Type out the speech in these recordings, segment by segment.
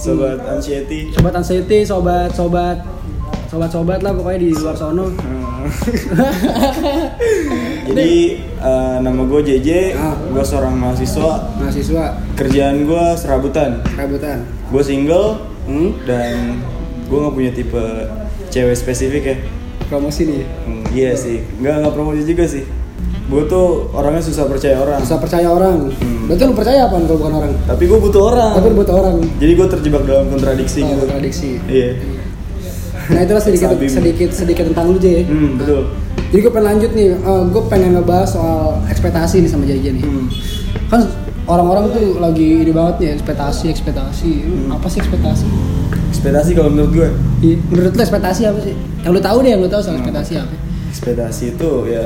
sobat anxiety. Sobat anxiety sobat sobat sobat sobat lah pokoknya di luar sono. Hmm. jadi eh, nama gue JJ Ah. gue seorang mahasiswa. Mahasiswa. Kerjaan gue serabutan. Rabutan gue single hmm? dan gue nggak punya tipe cewek spesifik ya. Promosi nih Hmm, iya sih. Nggak nggak promosi juga sih gue tuh orangnya susah percaya orang. Bisa percaya orang. Hmm. berarti lu percaya apa kalau bukan orang? Tapi gue butuh orang. Tapi buat orang. Jadi gue terjebak dalam kontradiksi oh, gitu kontradiksi. Iya. Nah itulah sedikit Sabim. sedikit sedikit tentang lu Jay. Hmm, betul. Jadi gue pengen lanjut nih. Gue pengen ngebahas soal ekspektasi nih sama JJ nih. Hmm. kan orang-orang tuh lagi ini banget nih ekspektasi ekspektasi. Hmm. apa sih ekspektasi? Ekspektasi kalau menurut gue Iya. menurut lu ekspektasi apa sih? Yang lu tahu deh yang lu tahu soal Hmm. ekspektasi apa? Ekspektasi itu ya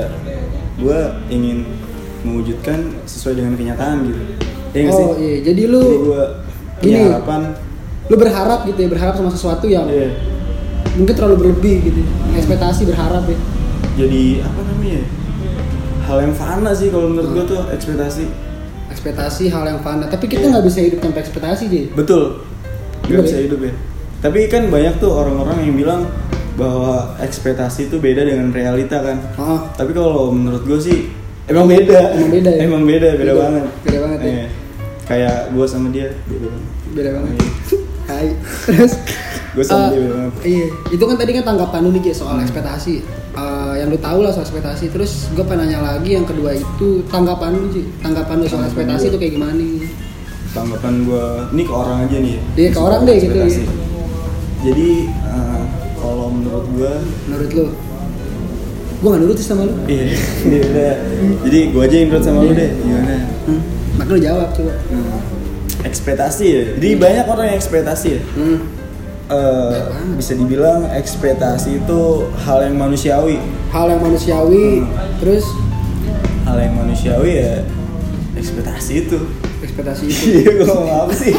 gue ingin mewujudkan sesuai dengan kenyataan gitu. Iya nggak sih? oh iya. Jadi lu jadi gue punya Gini. harapan. lu berharap gitu ya berharap sama sesuatu yang iya. mungkin terlalu berlebih gitu ekspektasi berharap ya. Jadi apa namanya? Ya? hal yang fana sih kalau menurut gue tuh ekspektasi. Ekspektasi hal yang fana. Tapi kita nggak bisa hidup tanpa ekspektasi Jay betul. Nggak bisa ya? hidup ya. Tapi kan banyak tuh orang-orang yang bilang bahwa ekspektasi itu beda dengan realita kan. Oh, tapi kalau menurut gue sih emang beda? Emang beda ya? emang beda beda, Beda. banget. Beda banget ya? Iya. kayak gue sama dia beda banget. Beda banget. Iya. Hai. Terus? Gue sama eh, dia beda banget. iya. Itu kan tadi kan tanggapan lu nih soal ekspektasi. Eh, yang lu tahu lah soal ekspektasi. Terus gue pengen nanya lagi yang kedua itu tanggapan lu Ji. tanggapan lu soal Tanggapan ekspektasi itu kayak gimana nih? Tanggapan gue ini ke orang aja nih. Ya Iya, ke orang deh, gitu, iya. jadi eh, kalau menurut gue menurut lu? Gue gak nurut sih sama lu. Iya iya udah. jadi gue aja yang nurut sama lu deh gimana hmm. maka lu jawab coba. Hmm. ekspektasi ya. Jadi banyak orang yang ekspektasi ya. Hmm. Banget. bisa dibilang ekspektasi itu hal yang manusiawi. Hal yang manusiawi terus? Hal yang manusiawi ya ekspektasi itu. Ekspektasi itu. Iya gue ngomong apa sih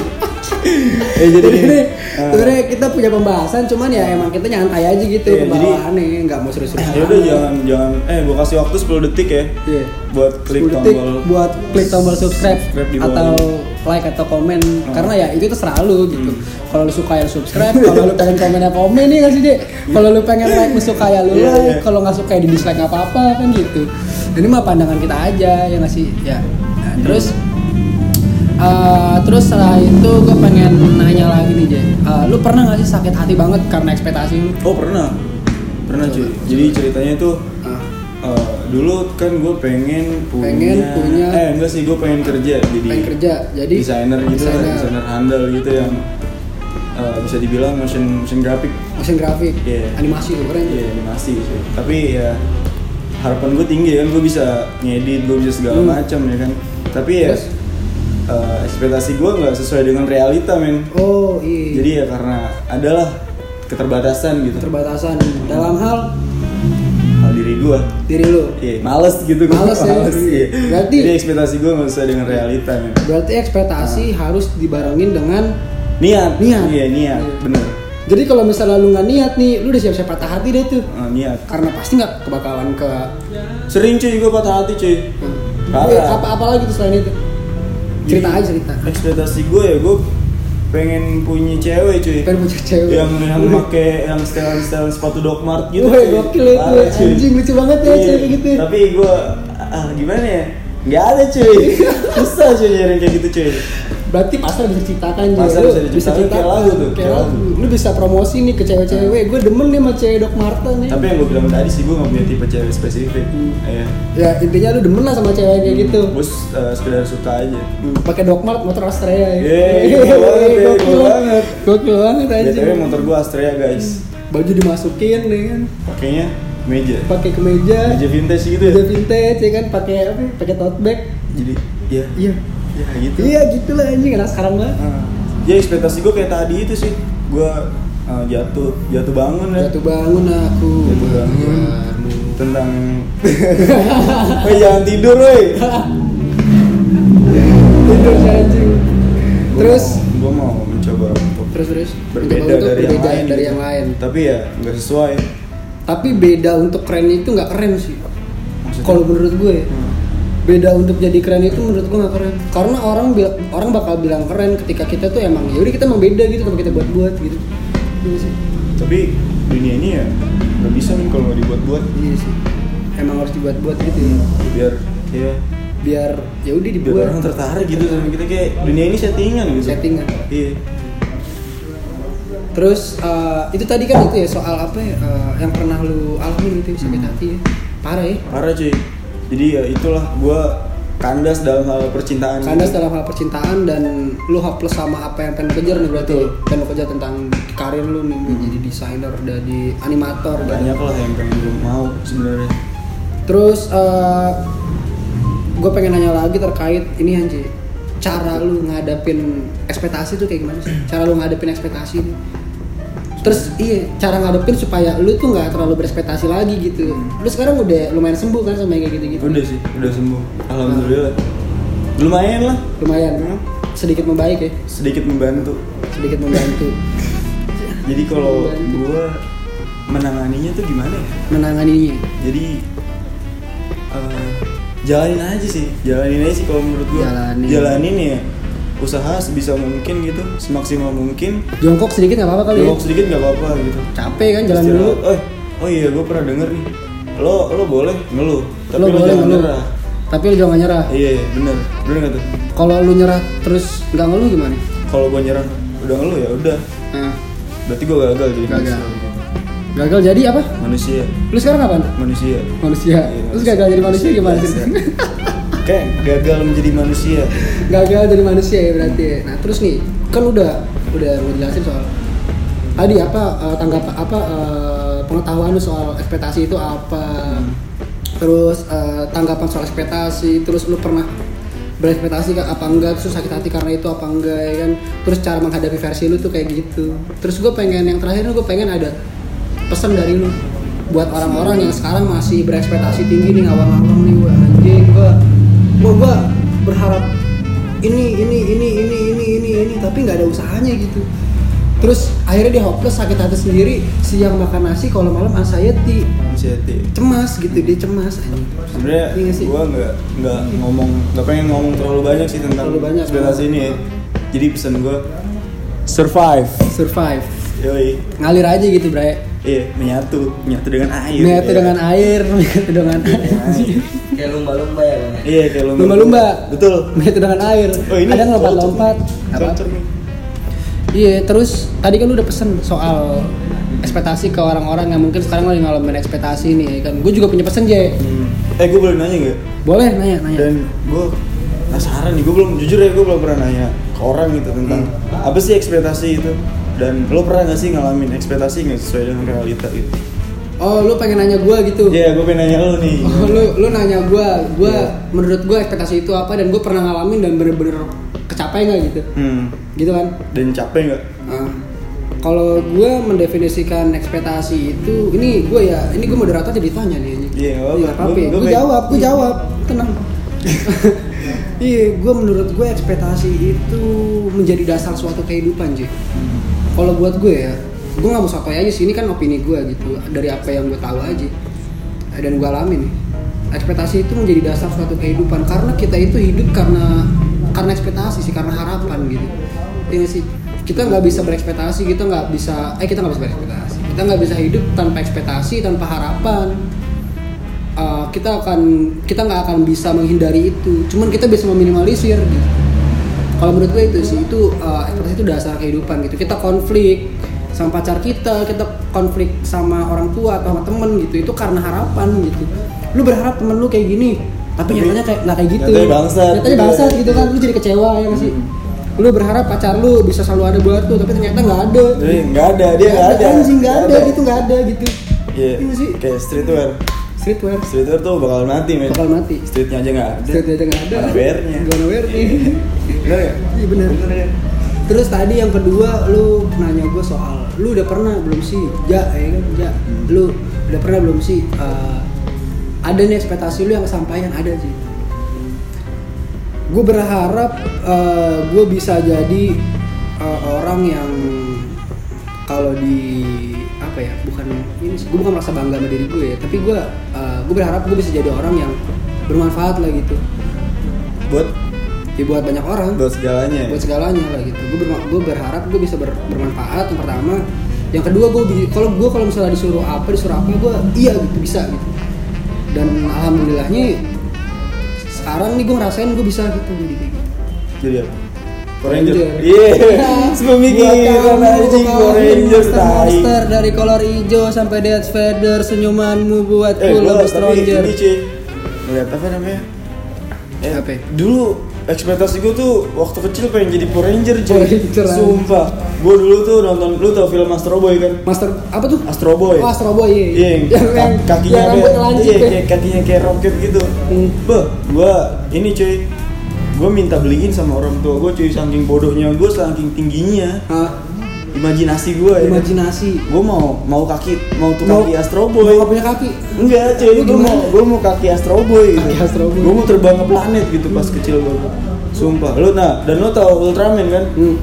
ya jadi ini eh, sebenarnya kita punya pembahasan cuman ya emang kita nyantai aja gitu Iya, jadi- pembawaannya nggak mau serius-serius ya udah jangan jangan eh gue kasih waktu 10 detik ya Iya. buat klik 10 detik tombol buat klik tombol subscribe, Subscribe di bawah atau ini. like atau komen Hmm. karena ya itu terserah lu gitu. Kalau lu suka ya subscribe kalau lu pengen komen ya komen nih nggak sih deh kalau lu pengen like lu suka ya lu Iya, like iya. kalau nggak suka ya di dislike nggak apa-apa kan gitu. Ini mah pandangan kita aja ya nggak sih? Ya. Nah, terus eh, terus setelah itu gue pengen nanya lagi nih Jay Eh, lu pernah nggak sih sakit hati banget karena ekspektasi lu oh pernah pernah cuy jadi ceritanya tuh Ah, eh, dulu kan gue pengen punya, Pengen punya- eh enggak sih gue pengen kerja jadi pengen kerja jadi desainer gitu desainer. desainer handal gitu yang eh, bisa dibilang motion motion graphic motion grafik Iya. animasi tuh keren Iya animasi sih. Tapi ya harapan gue tinggi kan gue bisa ngedit, gue bisa segala Hmm. macam ya kan. Tapi ya Terus? Eh, ekspektasi gue nggak sesuai dengan realita men. oh iya Jadi ya karena adalah keterbatasan gitu. keterbatasan dalam hal Hal diri gue. diri lu Iya, males gitu gue. Males ya? iya. Berarti- Jadi ekspektasi gue nggak sesuai dengan realita men. berarti ekspektasi harus dibarengin dengan Niat. Niat. Iya niat. Iya. Bener. jadi kalau misalnya lu nggak niat nih lu udah siap-siap patah hati deh tuh Eh, niat. karena pasti nggak kebakalan ke Sering cuy gue patah hati cuy. Hmm. Parah. apa apa lagi tuh selain itu cerita aja cerita. Ekspektasi gue ya gue pengen punya cewek cuy. Pengen punya cewek. Yang yang make yang setelan setelan sepatu Doc Mart gitu Wah, gokil itu, Parah, cuy. anjing, lucu banget ya Iya, cewek gitu. tapi gue ah, gimana ya? Nggak ada cuy. Susah cuy nyari kayak gitu cuy berarti pasar bisa juga Pasar bisa diciptakan, kayak lagu tuh, kayak lagu. lu bisa promosi nih ke cewek-cewek. Gue demen nih sama cewek Doc Marten nih. Tapi yang gue bilang tadi sih gue nggak punya tipe cewek spesifik. Hmm. Iya. ya intinya lu demen lah sama cewek kayak gitu. Gue eh, sekedar suka aja. Pakai Doc Mart motor Astrea ya. Yeay, gokil banget. ya, Gokil banget. anjing. Btw motor gue Astrea guys. Baju dimasukin nih kan? Pakainya meja. Pakai kemeja. Meja vintage gitu ya? Meja vintage ya kan? Pakai apa pakai tote bag. Jadi ya iya ya gitu. Iya gitu lah anjing. Anak sekarang banget Nah, ya ekspektasi gue kayak tadi itu sih. Gue uh, jatuh jatuh bangun ya. Jatuh bangun aku. Jatuh bangun. Kamu. tentang Woi jangan tidur woi. Tidur anjing. Terus? Gue mau mencoba untuk terus terus. berbeda dari yang lain dari gitu. yang lain. Tapi ya nggak sesuai. Tapi beda untuk keren itu nggak keren sih. Kalau menurut gue Hmm. Beda untuk jadi keren itu menurut gua nggak keren. Karena orang orang bakal bilang keren ketika kita tuh emang ya udah kita emang beda gitu kalau kita buat buat gitu. Iya sih. Tapi dunia ini ya nggak bisa nih kalau nggak dibuat-buat. iya sih. Emang harus dibuat buat gitu ya. Biar ya biar ya udah biar dibuat. orang tertarik gitu sama kita kayak dunia ini settingan gitu. settingan. Iya. terus eh, itu tadi kan itu ya soal apa ya eh, yang pernah lu alami gitu sakit hati ya. Parah ya. Parah cuy. Jadi ya itulah gua kandas dalam hal percintaan. kandas gitu. dalam hal percintaan dan lu hopeless sama apa yang pengen lu kejar nih berarti Betul. pengen lu kejar tentang karir lu nih jadi desainer jadi animator gitu. banyak lah yang pengen gue mau sebenarnya. terus gue pengen nanya lagi terkait ini Anji cara lu ngadepin ekspektasi tuh kayak gimana sih cara lu ngadepin ekspektasi nih? Terus iya cara ngadepin supaya lu tuh nggak terlalu berekspektasi lagi gitu lu sekarang udah lumayan sembuh kan sama yang kayak gitu gitu Udah sih, udah sembuh. Alhamdulillah. Lumayan lah. lumayan Hmm. sedikit membaik ya Sedikit membantu. sedikit membantu Jadi kalau gua menanganinya tuh gimana ya? menanganinya Jadi eh, jalanin aja sih, jalanin aja sih kalau menurut gua. Jalanin. Jalanin ya. Usaha sebisa mungkin gitu, semaksimal mungkin. jongkok sedikit nggak apa-apa kali ya Jongkok sedikit nggak apa-apa gitu. capek kan jalan dulu. Oh, oh iya, gue pernah denger nih. Lo lo boleh ngeluh, tapi lo lo, boleh jangan ngeluh nyerah. tapi lu jangan nyerah Iya, iya, bener, bener nggak tuh? kalau lu nyerah terus nggak ngeluh gimana Kalau gue nyerah, udah ngeluh ya udah. nah, Berarti gue gagal jadi Gagal. manusia. gagal jadi apa Manusia, lu sekarang apa manusia. manusia Iya, terus gagal jadi manusia gimana sih Biasa. Kayak gagal menjadi manusia. gagal jadi manusia ya berarti ya. nah terus nih kan udah udah mau jelasin soal tadi apa eh, tanggapan apa eh, pengetahuan lu soal ekspektasi itu apa terus eh, tanggapan soal ekspektasi terus lu pernah berekspektasi kan apa enggak terus sakit hati karena itu apa enggak ya kan terus cara menghadapi versi lu tuh kayak gitu terus gue pengen yang terakhir gue pengen ada pesan dari lu buat orang-orang yang sekarang masih berekspektasi tinggi nih ngawang-ngawang nih gue anjing gue gue gue berharap ini ini ini ini ini ini ini tapi nggak ada usahanya gitu terus akhirnya dia hopeless sakit hati sendiri siang makan nasi kalau malam anxiety ti. cemas gitu dia cemas Sebenarnya Iya gue nggak nggak ngomong nggak pengen ngomong terlalu banyak sih tentang Terlalu banyak. ekspektasi ini ya. Jadi pesan gue survive. survive Yoi. ngalir aja gitu bre Iya, menyatu, menyatu dengan air. menyatu ya. dengan air menyatu dengan air Kayak lumba-lumba ya bang. Iya, kayak lumba. lumba-lumba Betul. menyatu dengan air Oh, ini ada apa nih. Iya, terus tadi kan lu udah pesen soal ekspektasi ke orang-orang yang mungkin sekarang lagi ngalamin ekspektasi nih ya kan. Gue juga punya pesen J. Hmm. Eh, gue boleh nanya nggak? Boleh nanya nanya. Dan gue penasaran nih, gue belum jujur ya, gue belum pernah nanya ke orang gitu tentang Hmm. apa sih ekspektasi itu. Dan lo pernah gak sih ngalamin ekspektasi nggak sesuai dengan realita gitu? Oh, lu pengen nanya gue gitu. Iya, gue pengen nanya lo nih. Oh, lu lu nanya gue, gue Iya. menurut gue ekspektasi itu apa dan gue pernah ngalamin dan bener-bener kecapai nggak gitu, Hmm. gitu kan? Dan capek nggak? Ah. kalau gue mendefinisikan ekspektasi itu, ini gue ya, ini gue moderator jadi tanya nih. Iya. Iya, apa-apa ya? Gue jawab, gue jawab, tenang. Iya, gue menurut gue ekspektasi itu menjadi dasar suatu kehidupan, Ji. Kalau buat gue ya, gue nggak mau sotoy aja sih. Ini kan opini gue gitu, dari apa yang gue tahu aja dan gue alami nih. Ekspektasi itu menjadi dasar suatu kehidupan karena kita itu hidup karena karena ekspektasi sih, karena harapan gitu. Nggak sih? Kita nggak bisa berekspektasi, kita nggak bisa, eh kita nggak bisa berekspektasi. Kita nggak bisa hidup tanpa ekspektasi, tanpa harapan uh, kita akan kita nggak akan bisa menghindari itu cuman kita bisa meminimalisir gitu kalau menurut gue itu sih itu uh, ekspektasi itu dasar kehidupan gitu kita konflik sama pacar kita kita konflik sama orang tua atau sama temen gitu itu karena harapan gitu lu berharap temen lu kayak gini tapi Tapi nyatanya kayak nggak kayak gitu nyatanya bangsat nyatanya gitu. bangsat gitu kan lu jadi kecewa ya nggak sih lu berharap pacar lu bisa selalu ada buat lu tapi ternyata nggak ada Jadi nggak ada, dia nggak ada. anjing nggak Nggak ada ada. gitu nggak ada gitu Iya, Iya sih. kayak streetwear. Streetwear Streetwear tuh bakal mati, men. bakal mati Streetnya aja nggak ada. Street aja nggak ada. Mana wear-nya? Gak ada wear-nya. Bener ya? Iya bener. ya? Terus tadi yang kedua lu nanya gue soal lu udah pernah belum sih? Ja, ya kan? Ja. Lu udah pernah belum sih? eh, ada nih ekspektasi lu yang kesampaian ada sih. Gue berharap gue bisa jadi eh, orang yang kalau di apa ya bukan ini gue bukan merasa bangga sama diri gue ya tapi gue gue berharap gue bisa jadi orang yang bermanfaat lah gitu. Buat? Ya buat banyak orang. Buat segalanya ya? buat segalanya lah gitu. Gue gue berharap gue bisa ber- bermanfaat yang pertama. Yang kedua gue kalau gue kalau misalnya disuruh apa disuruh apa gue iya gitu bisa gitu. Dan alhamdulillahnya sekarang nih gue ngerasain gue bisa gitu jadi gitu. Jadi apa Power Ranger. Ranger. iya. Buat sepemikiran anjing Power Ranger monster, dari kolor hijau sampai Death Vader senyumanmu buat eh lebih stronger ini cuy. Ngeliat apa namanya? Eh, Apa? dulu ekspektasi gue tuh waktu kecil pengen jadi Power Ranger cuy. Ranger, sumpah. Gue dulu tuh nonton lu tau film Astro Boy kan? Master apa tuh? Astro Boy. Oh Astro Boy iya, Iya, yang, ka- kakinya yang kayak, iya, ya. kayak kakinya kayak roket gitu. Hmm. Beh, gua ini cuy, gua minta beliin sama orang tua gua cuy saking bodohnya gua saking tingginya Hah? imajinasi gua ya. imajinasi Gua mau mau kaki mau tuh Mau- kaki Astro mau Boy. nggak punya kaki Enggak cuy, gua mau gua mau kaki Astro Boy gitu. Kaki Astro Boy. Gua mau terbang ke planet gitu pas kecil gua. Sumpah, lu nah dan lu tau Ultraman kan? hmm.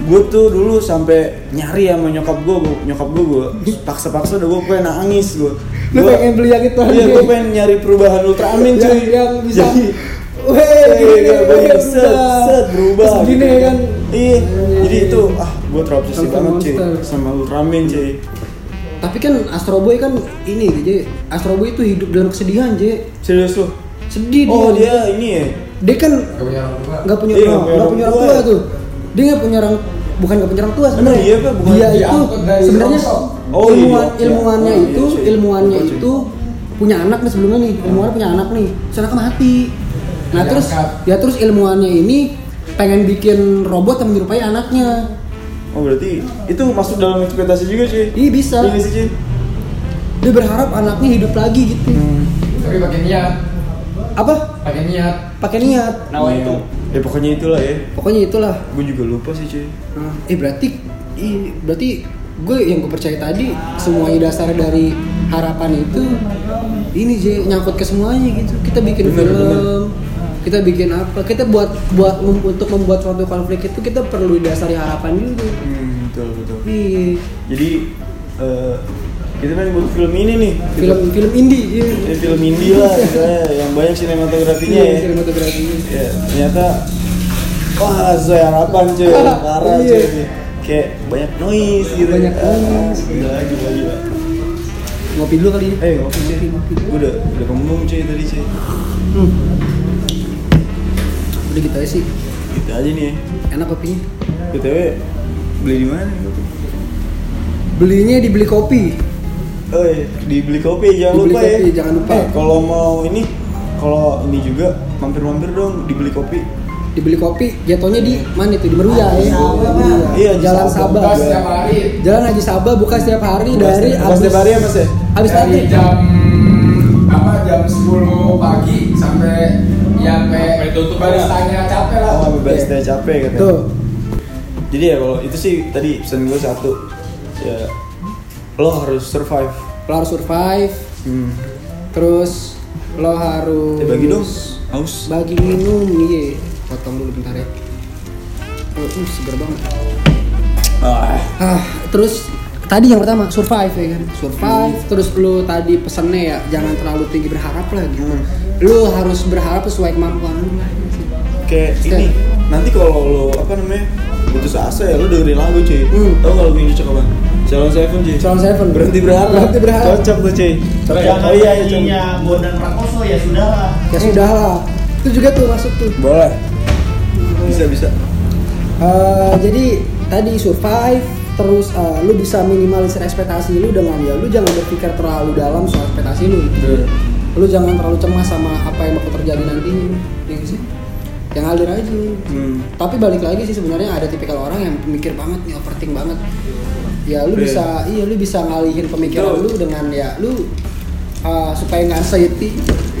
gue tuh dulu sampai nyari sama nyokap gue, nyokap gue gue paksa-paksa udah gue pengen nangis gue. lu pengen beli yang itu Iya, gue pengen nyari perubahan Ultraman yang, cuy. yang bisa Jadi, Weh, gini, iya, iya, bisa. set, set, berubah. Gini gitu. kan. Iya, jadi itu ah gue terobsesi Sama banget cuy sama Ultraman cuy. Tapi kan Astro Boy kan ini Je. Astro Boy itu hidup dalam kesedihan, Je. Serius lu? Sedih Oh dia. dia ini ya? Dia kan Gak punya orang tua. nggak punya Iya, nggak nggak orang tua ya. tuh. Dia nggak punya orang bukan nggak punya orang tua sebenarnya. Iya, Pak? Bukan dia itu sebenarnya. Oh, iya, ilmuwan iya. ilmuwannya Oh, iya, itu cuy. ilmuwannya cuy. itu punya anak nih sebelumnya nih ilmuwannya punya anak nih terus anaknya mati nah terus ya terus ilmuwannya ini pengen bikin robot yang menyerupai anaknya Oh berarti itu masuk dalam ekspektasi juga cuy? Iya bisa. Iya sih dia berharap anaknya hidup lagi gitu Hmm. Tapi pakai niat, apa pakai niat. pakai niat Nah itu. Ya pokoknya itulah ya. pokoknya itulah Gue juga lupa sih cuy. Nah, eh berarti ih, berarti gue yang gue percaya tadi semuanya dasar dari harapan itu ini je nyangkut ke semuanya gitu kita bikin Bener, film bener. Kita bikin apa kita buat buat untuk membuat suatu konflik itu kita perlu dasari harapan juga Hmm, betul betul. iya Jadi eh, kita kan buat film ini nih. film film indie iya. Ya, film indie lah, misalnya yang banyak sinematografinya Iya, ya. sinematografinya Ya, ternyata wah sesuai harapan cuy, parah Iya. cuy. Kayak banyak noise gitu. Banyak Ah, noise. Gila, gila, gila. ngopi dulu kali ya Eh, ngopi cuy. Gue udah udah kembung cuy tadi cuy. hmm. Udah gitu aja sih Gitu aja nih ya. enak kopinya BTW beli di mana? belinya dibeli kopi Oh iya, dibeli kopi jangan Dibeli lupa ya. kopi, jangan lupa. Eh, kalau mau ini, kalau ini juga mampir-mampir dong dibeli kopi. dibeli kopi jatuhnya di mana itu di Meruya ya. Iya, Jalan Sabah. Sabah Buka setiap hari. Jalan Haji Sabah buka setiap hari dari Pas setiap hari ya mas ya? abis Dari tadi jam apa jam 10 pagi ya Sampai tutup baristanya capek lah. Oh, bebas deh capek katanya. tuh Jadi ya kalau itu sih tadi pesan gue satu, ya lo harus survive. lo harus survive. Hmm. terus lo harus Eh, bagi dong, haus. bagi minum. Iya. Potong dulu bentar ya. Oh, uh, seger banget. Ah, ah terus tadi yang pertama survive ya kan? Survive. Terus lu tadi pesennya ya jangan terlalu tinggi berharap lah gitu. Hmm. Lu harus berharap sesuai kemampuan lu lah kayak Step. ini. Nanti kalau lo apa namanya putus asa ya lo dengerin lagu cuy. Hmm. Tau kalau ini cocok apa? Salon Seven cuy. Salon Seven. Berhenti berharap. Berhenti berharap. Cocok tuh cuy. Kalau Cocok. yang Oh iya, iya, coba. ininya Bondan Prakoso ya sudah lah. ya sudah lah itu juga tuh masuk tuh Boleh. Bisa bisa. Eh, jadi tadi survive terus eh, lu bisa minimalisir ekspektasi lu dengan ya lu jangan berpikir terlalu dalam soal ekspektasi lu Bener. Lu jangan terlalu cemas sama apa yang bakal terjadi nanti ya sih yang ngalir aja Hmm. tapi balik lagi sih sebenarnya ada tipikal orang yang pemikir banget nih overthink banget ya lu Iya. bisa iya lu bisa ngalihin pemikiran Betul. lu dengan ya lu uh, supaya nggak anxiety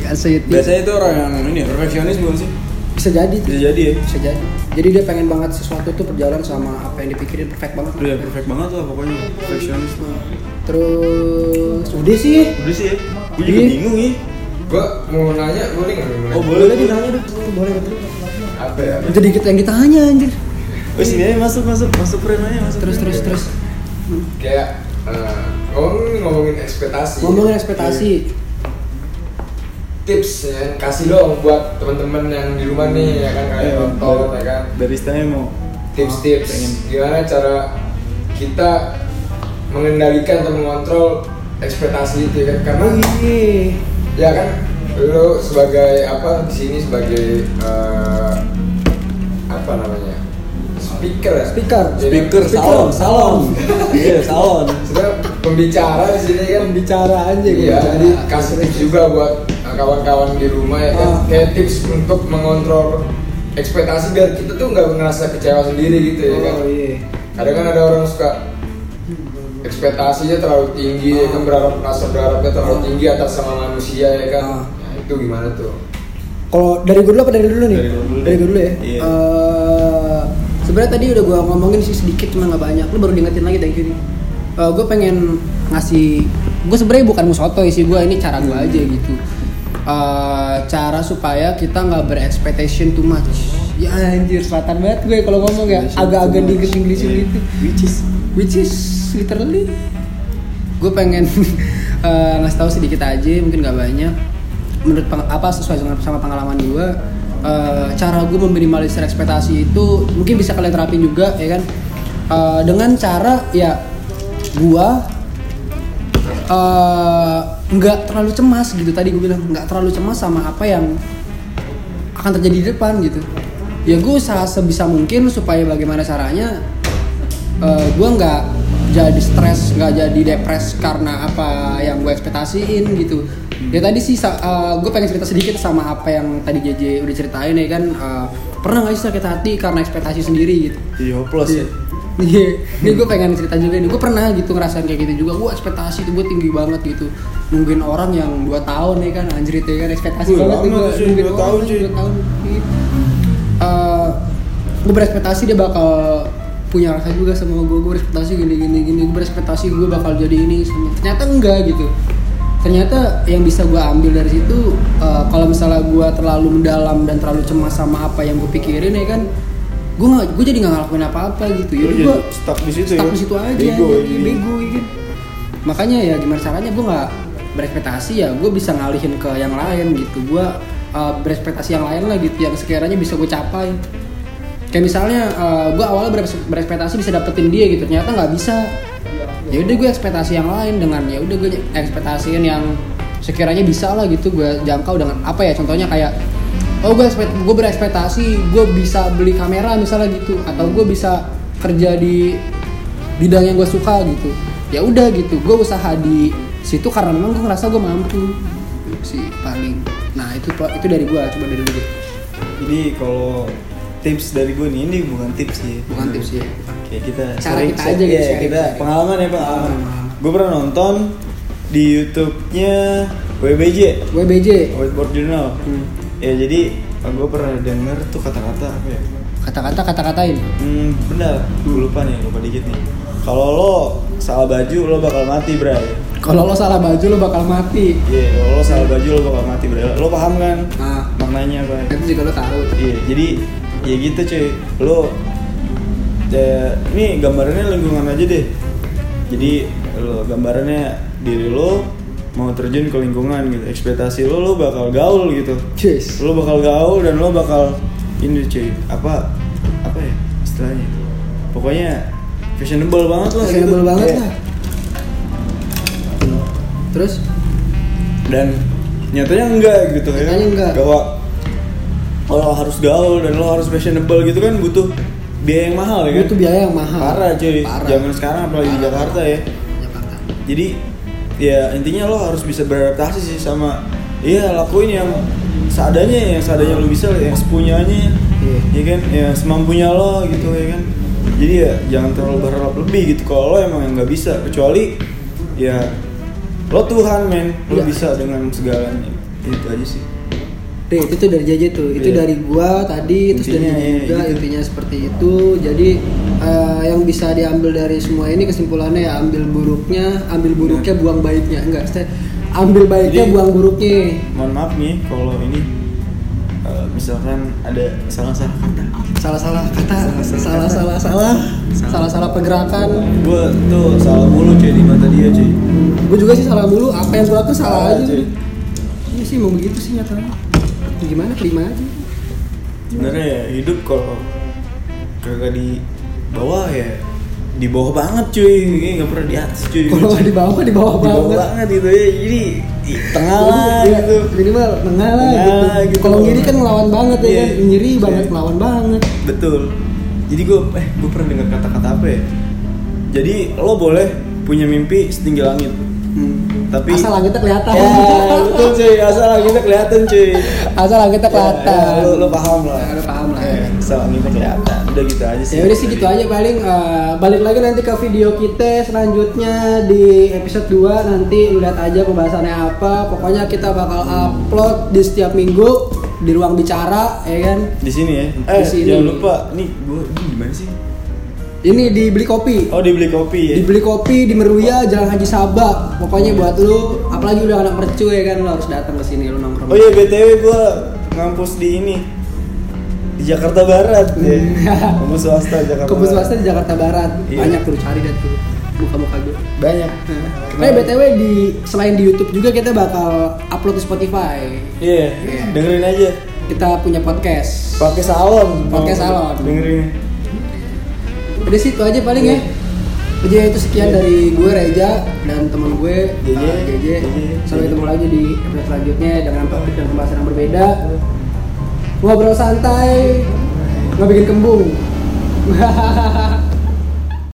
anxiety Biasanya itu orang yang ini perfeksionis bukan sih? bisa jadi tuh Bisa jadi ya. bisa jadi jadi dia pengen banget sesuatu tuh berjalan sama apa yang dipikirin perfect banget Udah perfect banget lah pokoknya perfeksionis tuh. terus udah sih Udah sih ya. Gue juga Iya. bingung ya. Gua mau nanya boleh nggak? Oh, boleh boleh nanya dong boleh betul Apa ya? jadi kita yang kita hanya anjir Oh sini aja masuk masuk masuk keren aja masuk. terus terus terus Kayak eh, ngomongin ngomongin ekspektasi. ngomongin ekspektasi tips ya kasih dong buat teman-teman yang di rumah nih ya kan kayak Iya, nonton ya kan. dari istilahnya mau tips-tips gimana cara kita mengendalikan atau mengontrol ekspektasi itu ya kan. Karena Iya. ya kan lu sebagai apa di sini sebagai eh, apa namanya speaker ya? Speaker. Jadi, speaker salon. Salon. Iya salon. Sebenarnya pembicara di sini kan. Bicara aja iya jadi kasih tips juga buat kawan-kawan di rumah ya kan Ah. kayak tips untuk mengontrol ekspektasi biar kita tuh nggak ngerasa kecewa sendiri gitu ya kan Oh iya. kadang kan ada orang suka ekspektasinya terlalu tinggi ya kan berharap rasa berharapnya terlalu tinggi atas sama manusia ya kan Ah. Nah, itu gimana tuh Kalau dari gue dulu apa dari dulu nih? Dari gua dulu Dari dulu ya. Iya. Eh, Sebenarnya tadi udah gue ngomongin sih sedikit cuma nggak banyak. Lu baru diingetin lagi thank you nih. gue pengen ngasih, gue sebenarnya bukan musotoy sih gue ini cara gue Hmm. aja gitu. Eh, cara supaya kita nggak berekspektation too much. Ya anjir selatan banget gue kalau ngomong ya agak-agak di Inggris Iya. gitu. which is Which is literally gue pengen eh, ngasih tahu sedikit aja mungkin nggak banyak menurut apa sesuai dengan sama pengalaman gue eh, cara gue meminimalisir ekspektasi itu mungkin bisa kalian terapin juga ya kan Eh, dengan cara ya gue eh, nggak terlalu cemas gitu. Tadi gue bilang nggak terlalu cemas sama apa yang akan terjadi di depan gitu. Ya gue usaha sebisa mungkin supaya bagaimana caranya gue nggak jadi stres nggak jadi depres karena apa yang gue ekspektasiin gitu. Ya tadi sih gue pengen cerita sedikit sama apa yang tadi JJ udah ceritain ya kan. Eh, pernah nggak sih sakit hati karena ekspektasi sendiri gitu? Iya hopeless ya Iya, ini gue pengen cerita juga nih. Gue pernah gitu ngerasain kayak gitu juga. Gue ekspektasi itu gue tinggi banget gitu. Nungguin orang yang 2 tahun ya kan, anjir itu ya kan ekspektasi Wih, banget lama gue tuh, cuy, nungguin dua orang tahun, yang cuy. dua tahun. gue berekspektasi dia bakal punya rasa juga sama gue. Gue berekspektasi gini gini gini. Gue berekspektasi gue bakal jadi ini. sama- Ternyata enggak gitu. Ternyata yang bisa gue ambil dari situ, eh, kalau misalnya gue terlalu mendalam dan terlalu cemas sama apa yang gue pikirin ya kan, gue nggak gue jadi nggak ngelakuin apa-apa gitu. Jadi jadi gue stuck di situ stuck ya? di situ aja Bego, jadi bego ya kan makanya ya gimana caranya gue nggak berekspektasi ya gue bisa ngalihin ke yang lain gitu. Gue uh, berekspektasi yang lain lah gitu yang sekiranya bisa gue capai. Kayak misalnya gue awalnya berekspektasi bisa dapetin dia gitu ternyata nggak bisa. Ya udah gue ekspektasi yang lain dengan ya udah gue ekspektasiin yang sekiranya bisa lah gitu gue jangkau dengan apa ya contohnya kayak oh gue ekspekt gue berekspektasi gue bisa beli kamera misalnya gitu atau gue bisa kerja di bidang yang gue suka gitu. Ya udah gitu gue usaha di situ karena memang gue ngerasa gue mampu sih paling. Nah itu itu dari gue coba dari dulu jadi kalau tips dari gue nih ini bukan tips sih. Bukan tips ya kayak kita Cara sering kita aja gitu, sharing, kita sharing. pengalaman ya pengalaman Pengalaman. gue pernah nonton di YouTube-nya WBJ WBJ Whiteboard Journal. Hmm. Ya jadi gue pernah denger tuh kata-kata apa ya? Kata-kata kata-katain? Hmm, benar gue lupa nih lupa dikit nih. Kalau lo salah baju lo bakal mati bray. Kalau lo salah baju lo bakal mati. Iya kalau lo salah baju lo bakal mati bray. Lo paham kan? Nah maknanya apa? Itu juga lo tahu. Iya, jadi ya gitu cuy. Lo ya, ini gambarannya lingkungan aja deh. Jadi lo gambarannya diri lo mau terjun ke lingkungan gitu. Ekspektasi lo lo bakal gaul gitu. Cheers. Lo bakal gaul dan lo bakal ini cuy. Apa apa ya istilahnya? Pokoknya fashionable banget lah. Fashionable gitu. banget Kayak- lah. Terus dan nyatanya enggak gitu ya Nyatanya enggak. bahwa lo harus gaul dan lo harus fashionable gitu kan butuh biaya yang mahal ya kan butuh biaya yang mahal. parah cuy Parah. zaman sekarang apalagi di Parah. Jakarta ya Jakarta. jadi ya intinya lo harus bisa beradaptasi sih sama iya lakuin yang seadanya yang seadanya lo bisa yang sepunyanya Iya. ya kan ya semampunya lo gitu ya kan jadi ya jangan terlalu berharap lebih gitu kalau lo emang yang nggak bisa kecuali ya lo Tuhan men lo Iya. bisa dengan segalanya itu aja sih Deh, itu tuh dari JJ tuh. Itu Iya. dari gua tadi, terus dari Intinya, JJ iya, juga gitu. intinya seperti itu. Jadi eh, yang bisa diambil dari semua ini kesimpulannya ya ambil buruknya, ambil buruknya, buang baiknya. Enggak, saya ambil baiknya, Jadi- buang buruknya. mohon maaf nih kalau ini eh, misalkan ada salah-salah kata Salah-salah kata, salah-salah salah, salah-salah pergerakan. gue tuh salah mulu cuy di mata dia cuy Gue juga sih salah mulu, apa yang gua lakuin salah aja. cuy. Ini sih mau begitu sih nyatanya. Gimana terima aja. sebenarnya ya hidup kalau kagak di bawah ya di bawah banget cuy nggak pernah di atas cuy Kalau di bawah di bawah di bawah banget. banget gitu ya jadi di tengah lah Iya, gitu Minimal tengah lah gitu. gitu. Kalau ngiri kan ngelawan banget ya Iya. kan. Ngiri banget Iya. ngelawan banget. betul jadi gue eh gue pernah dengar kata-kata apa ya jadi lo boleh punya mimpi setinggi langit tapi Asal langitnya kelihatan. ya betul cuy asal langitnya kelihatan cuy Asal langitnya kelihatan. Ya, ya, lo, lo paham lah Ya, lo paham lah. Ya, asal langitnya kelihatan udah gitu aja sih Ya udah sih gitu aja paling eh, balik lagi nanti ke video kita selanjutnya di episode 2 nanti lu lihat aja pembahasannya apa. Pokoknya kita bakal upload di setiap minggu di ruang bicara ya kan. di sini ya Di eh sini. jangan lupa nih gue ini gimana sih Ini dibeli kopi. oh dibeli kopi ya Dibeli kopi di Meruya Jalan Haji Sabak. Pokoknya buat lu apalagi udah anak mercu ya kan lu harus datang ke sini lu nongkrong. oh iya btw gue ngampus di ini di Jakarta Barat ya kampus swasta Jakarta Kampus swasta di Jakarta Barat. Iya. Banyak tuh cari deh tuh muka-muka gue. banyak Nah, BTW di selain di YouTube juga kita bakal upload di Spotify. iya Iya. dengerin aja Kita punya podcast. pakai salon Pakai salon. dengerin Udah sih itu aja paling ya. Jadi itu sekian dari gue Reja dan teman gue JJ. uh, JJ. Sampai ketemu lagi di episode selanjutnya dengan topik dan pembahasan yang berbeda. Ngobrol santai, nggak bikin kembung.